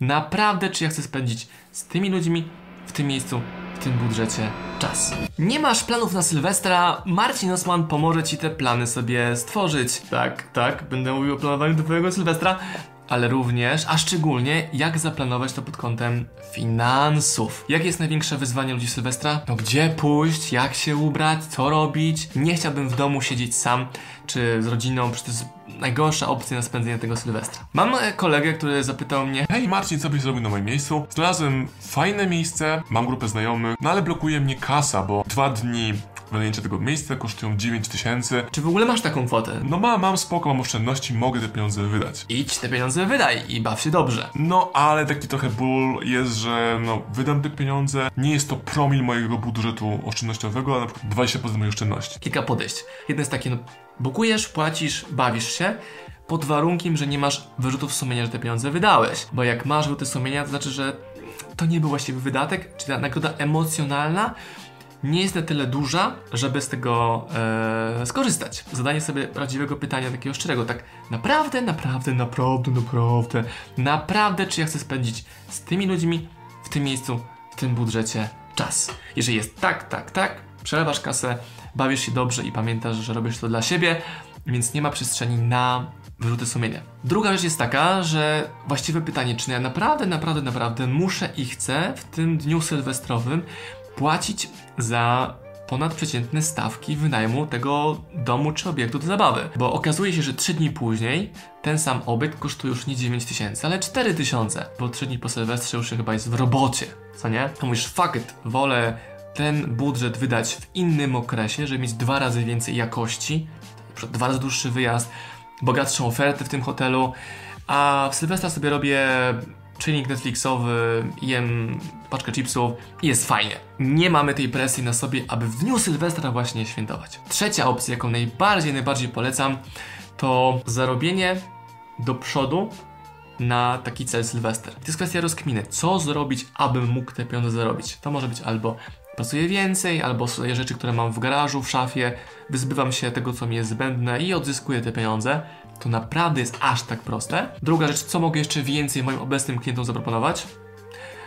Naprawdę, czy ja chcę spędzić z tymi ludźmi w tym miejscu, w tym budżecie czas. Nie masz planów na Sylwestra? Marcin Osman pomoże ci te plany sobie stworzyć. Tak, tak, będę mówił o planowaniu do twojego Sylwestra, ale również, a szczególnie jak zaplanować to pod kątem finansów. Jakie jest największe wyzwanie ludzi Sylwestra? No gdzie pójść, jak się ubrać, co robić? Nie chciałbym w domu siedzieć sam czy z rodziną, przecież to najgorsza opcja na spędzenie tego Sylwestra. Mam e, kolegę, który zapytał mnie, Hej Marcin, co byś zrobił na moim miejscu? Znalazłem fajne miejsce, mam grupę znajomych, no ale blokuje mnie kasa, bo dwa dni wynajęcie tego miejsca kosztują 9 tysięcy. czy w ogóle masz taką kwotę? No mam, mam spoko, mam oszczędności, mogę te pieniądze wydać. Idź te pieniądze wydaj i baw się dobrze. No, ale taki trochę ból jest, że no, wydam te pieniądze, nie jest to promil mojego budżetu oszczędnościowego, a na przykład 20% mojej oszczędności. kilka podejść. Jedno jest takie, no, bukujesz, płacisz, bawisz się, pod warunkiem, że nie masz wyrzutów sumienia, że te pieniądze wydałeś. Bo jak masz wyrzuty sumienia, to znaczy, że to nie był właściwy wydatek, czyli ta nagroda emocjonalna nie jest na tyle duża, żeby z tego e, skorzystać. Zadanie sobie prawdziwego pytania, takiego szczerego, tak naprawdę, naprawdę, naprawdę, naprawdę, naprawdę, czy ja chcę spędzić z tymi ludźmi w tym miejscu, w tym budżecie czas. Jeżeli jest tak, tak, tak, przelewasz kasę, bawisz się dobrze i pamiętasz, że robisz to dla siebie, więc nie ma przestrzeni na wyrzuty sumienia. Druga rzecz jest taka, że właściwe pytanie, czy ja naprawdę, naprawdę, naprawdę muszę i chcę w tym dniu sylwestrowym płacić za ponadprzeciętne stawki wynajmu tego domu czy obiektu do zabawy. Bo okazuje się, że 3 dni później ten sam obiekt kosztuje już nie 9 tysięcy, ale 4 tysiące, bo 3 dni po Sylwestrze już chyba jest w robocie, co nie? To mówisz, fuck it, wolę ten budżet wydać w innym okresie, żeby mieć dwa razy więcej jakości, dwa razy dłuższy wyjazd, bogatszą ofertę w tym hotelu, a w Sylwestra sobie robię chilling Netflixowy, jem paczkę chipsów i jest fajnie. Nie mamy tej presji na sobie, aby w dniu Sylwestra właśnie świętować. Trzecia opcja, jaką najbardziej, najbardziej polecam, to zarobienie do przodu na taki cel Sylwester. To jest kwestia rozkminy. Co zrobić, abym mógł te pieniądze zarobić? To może być albo pracuję więcej, albo sobie rzeczy, które mam w garażu, w szafie, wyzbywam się tego, co mi jest zbędne i odzyskuję te pieniądze. To naprawdę jest aż tak proste. Druga rzecz, co mogę jeszcze więcej moim obecnym klientom zaproponować?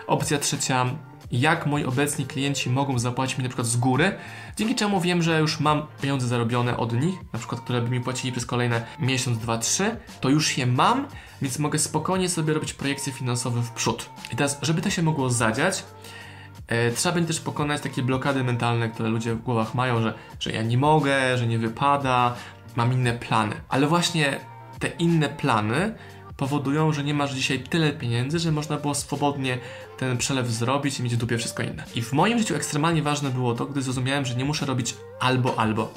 Opcja trzecia, jak moi obecni klienci mogą zapłacić mi na przykład z góry, dzięki czemu wiem, że już mam pieniądze zarobione od nich, na przykład które by mi płacili przez kolejne miesiąc, dwa, trzy, to już je mam, więc mogę spokojnie sobie robić projekcje finansowe w przód. I teraz, żeby to się mogło zadziać, e, trzeba będzie też pokonać takie blokady mentalne, które ludzie w głowach mają, że, że ja nie mogę, że nie wypada, mam inne plany. Ale właśnie te inne plany powodują, że nie masz dzisiaj tyle pieniędzy, że można było swobodnie ten przelew zrobić i mieć w dupie wszystko inne. I w moim życiu ekstremalnie ważne było to, gdy zrozumiałem, że nie muszę robić albo albo.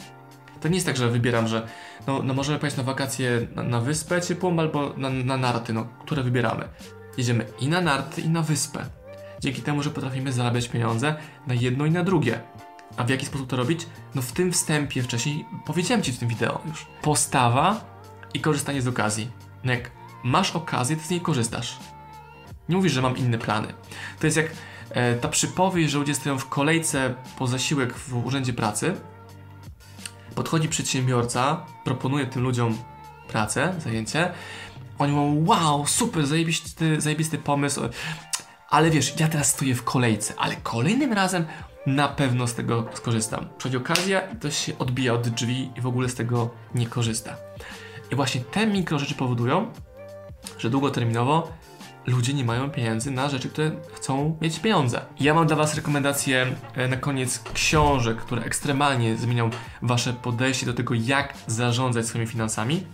To nie jest tak, że wybieram, że no, no możemy pojechać na wakacje na, na wyspę ciepłą albo na, na narty, no, które wybieramy. Jedziemy i na narty, i na wyspę. Dzięki temu, że potrafimy zarabiać pieniądze na jedno i na drugie. A w jaki sposób to robić? No w tym wstępie wcześniej powiedziałem Ci w tym wideo już. Postawa i korzystanie z okazji. No jak masz okazję, to z niej korzystasz. Nie mówisz, że mam inne plany. To jest jak e, ta przypowieść, że ludzie stoją w kolejce po zasiłek w urzędzie pracy. Podchodzi przedsiębiorca, proponuje tym ludziom pracę, zajęcie. Oni mówią, wow, super, zajebisty, zajebisty pomysł. Ale wiesz, ja teraz stoję w kolejce, ale kolejnym razem na pewno z tego skorzystam. Przychodzi okazja i ktoś się odbija od drzwi i w ogóle z tego nie korzysta. I właśnie te mikro rzeczy powodują, że długoterminowo ludzie nie mają pieniędzy na rzeczy, które chcą mieć pieniądze. Ja mam dla Was rekomendacje na koniec książek, które ekstremalnie zmienią Wasze podejście do tego, jak zarządzać swoimi finansami.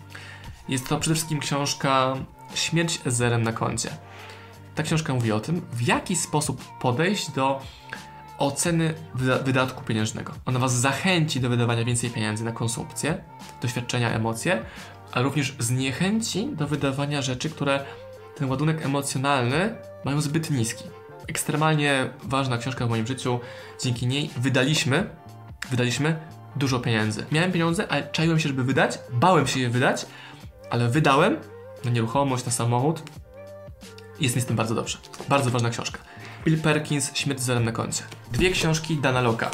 Jest to przede wszystkim książka Śmierć z zerem na koncie. Ta książka mówi o tym, w jaki sposób podejść do oceny wyda- wydatku pieniężnego. Ona Was zachęci do wydawania więcej pieniędzy na konsumpcję, doświadczenia, emocje, a również zniechęci do wydawania rzeczy, które ten ładunek emocjonalny mają zbyt niski. Ekstremalnie ważna książka w moim życiu. Dzięki niej wydaliśmy, wydaliśmy dużo pieniędzy. Miałem pieniądze, ale czaiłem się, żeby wydać, bałem się je wydać, ale wydałem na nieruchomość, na samochód. Jest mi z tym bardzo dobrze. Bardzo ważna książka. Bill Perkins, Śmierć na koncie. Dwie książki Dana Loka.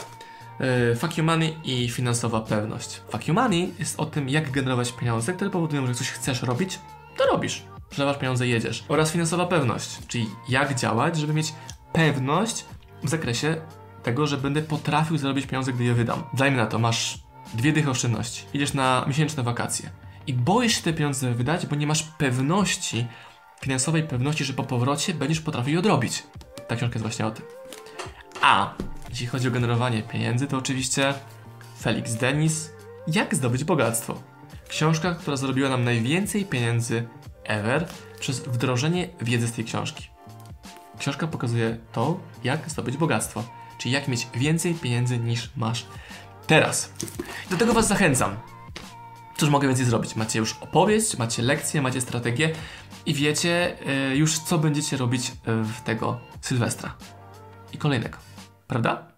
Yy, Fuck You Money i Finansowa Pewność. Fuck You Money jest o tym, jak generować pieniądze, które powodują, że coś chcesz robić, to robisz. przelewasz pieniądze, jedziesz. Oraz finansowa pewność, czyli jak działać, żeby mieć pewność w zakresie tego, że będę potrafił zarobić pieniądze, gdy je wydam. Dajmy na to, masz dwie dychy oszczędności, idziesz na miesięczne wakacje i boisz się te pieniądze wydać, bo nie masz pewności, finansowej pewności, że po powrocie będziesz potrafił odrobić. Ta książka jest właśnie o tym. A jeśli chodzi o generowanie pieniędzy, to oczywiście Felix Denis Jak zdobyć bogactwo. Książka, która zarobiła nam najwięcej pieniędzy ever przez wdrożenie wiedzy z tej książki. Książka pokazuje to, jak zdobyć bogactwo, czyli jak mieć więcej pieniędzy niż masz teraz. Do tego Was zachęcam. Cóż mogę więcej zrobić? Macie już opowieść, macie lekcje, macie strategię i wiecie y, już, co będziecie robić y, w tego Sylwestra i kolejnego. Prawda?